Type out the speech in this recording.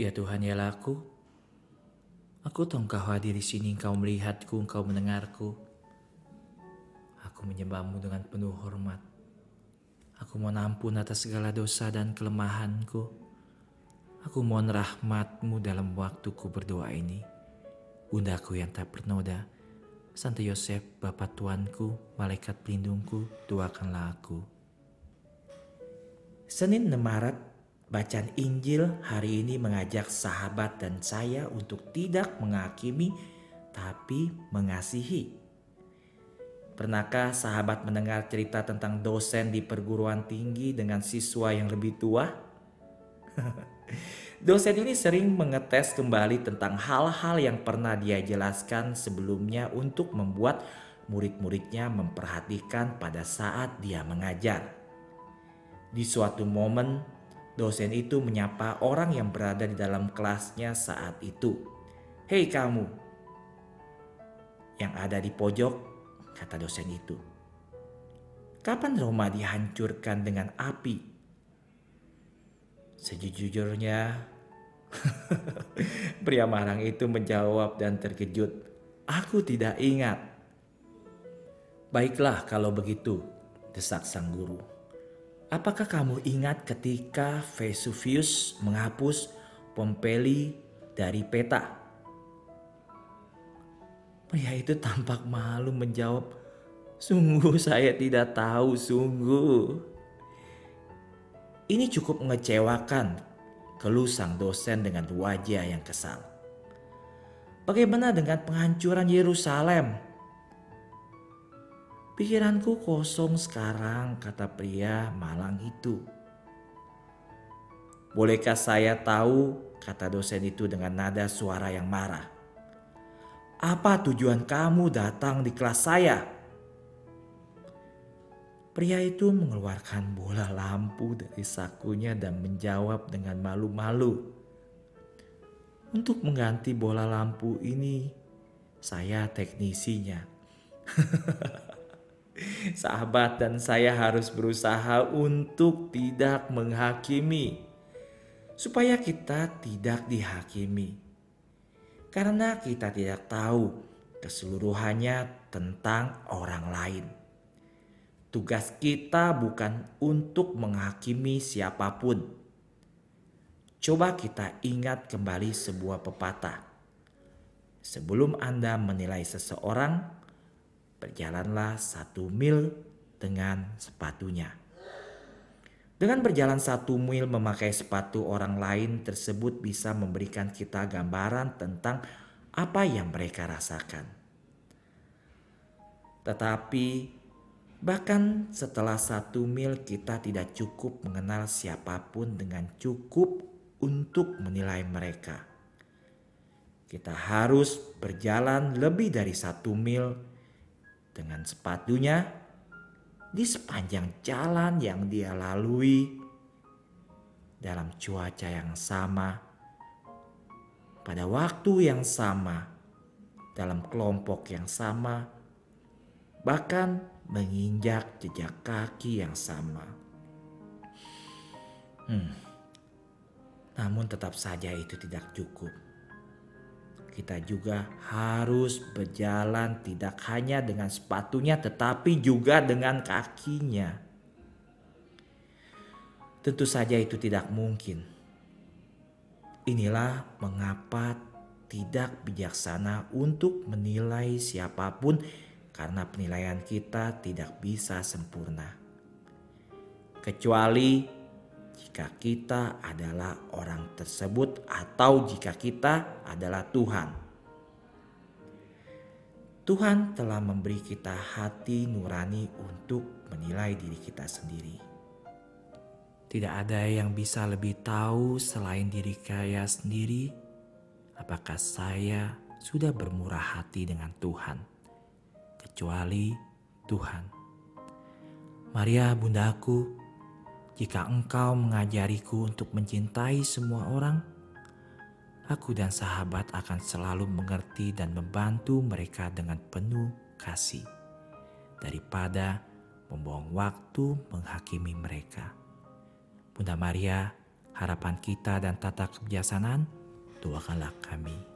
Ya Tuhan ya aku. Aku tahu engkau hadir di sini, engkau melihatku, engkau mendengarku. Aku menyembahmu dengan penuh hormat. Aku mohon ampun atas segala dosa dan kelemahanku. Aku mohon rahmatmu dalam waktuku berdoa ini. Bundaku yang tak bernoda, Santo Yosef, Bapa Tuanku, Malaikat Pelindungku, doakanlah aku. Senin 6 Maret Bacaan Injil hari ini mengajak sahabat dan saya untuk tidak menghakimi tapi mengasihi. Pernahkah sahabat mendengar cerita tentang dosen di perguruan tinggi dengan siswa yang lebih tua? dosen ini sering mengetes kembali tentang hal-hal yang pernah dia jelaskan sebelumnya untuk membuat murid-muridnya memperhatikan pada saat dia mengajar. Di suatu momen, Dosen itu menyapa orang yang berada di dalam kelasnya saat itu. Hei kamu yang ada di pojok, kata dosen itu. Kapan Roma dihancurkan dengan api? Sejujurnya, pria marang itu menjawab dan terkejut. Aku tidak ingat. Baiklah kalau begitu, desak sang guru. Apakah kamu ingat ketika Vesuvius menghapus Pompeli dari peta? Pria itu tampak malu menjawab, "Sungguh saya tidak tahu, sungguh." Ini cukup mengecewakan, keluh sang dosen dengan wajah yang kesal. Bagaimana dengan penghancuran Yerusalem? Pikiranku kosong sekarang, kata pria malang itu. Bolehkah saya tahu, kata dosen itu dengan nada suara yang marah. Apa tujuan kamu datang di kelas saya? Pria itu mengeluarkan bola lampu dari sakunya dan menjawab dengan malu-malu. Untuk mengganti bola lampu ini, saya teknisinya. Sahabat dan saya harus berusaha untuk tidak menghakimi, supaya kita tidak dihakimi, karena kita tidak tahu keseluruhannya tentang orang lain. Tugas kita bukan untuk menghakimi siapa pun. Coba kita ingat kembali sebuah pepatah. Sebelum Anda menilai seseorang, berjalanlah satu mil dengan sepatunya. Dengan berjalan satu mil memakai sepatu orang lain tersebut bisa memberikan kita gambaran tentang apa yang mereka rasakan. Tetapi bahkan setelah satu mil kita tidak cukup mengenal siapa pun dengan cukup untuk menilai mereka. Kita harus berjalan lebih dari satu mil dengan sepatunya di sepanjang jalan yang dia lalui dalam cuaca yang sama pada waktu yang sama dalam kelompok yang sama bahkan menginjak jejak kaki yang sama. Hmm. Namun tetap saja itu tidak cukup kita juga harus berjalan tidak hanya dengan sepatunya tetapi juga dengan kakinya. Tentu saja itu tidak mungkin. Inilah mengapa tidak bijaksana untuk menilai siapa pun karena penilaian kita tidak bisa sempurna. Kecuali jika kita adalah orang tersebut atau jika kita adalah Tuhan. Tuhan telah memberi kita hati nurani untuk menilai diri kita sendiri. Tidak ada yang bisa lebih tahu selain diri saya sendiri apakah saya sudah bermurah hati dengan Tuhan, kecuali Tuhan. Maria, bundaku, jika engkau mengajariku untuk mencintai semua orang, aku dan sahabat akan selalu mengerti dan membantu mereka dengan penuh kasih, daripada membuang waktu menghakimi mereka. Bunda Maria, harapan kita dan tata kebijaksanaan, doakanlah kami.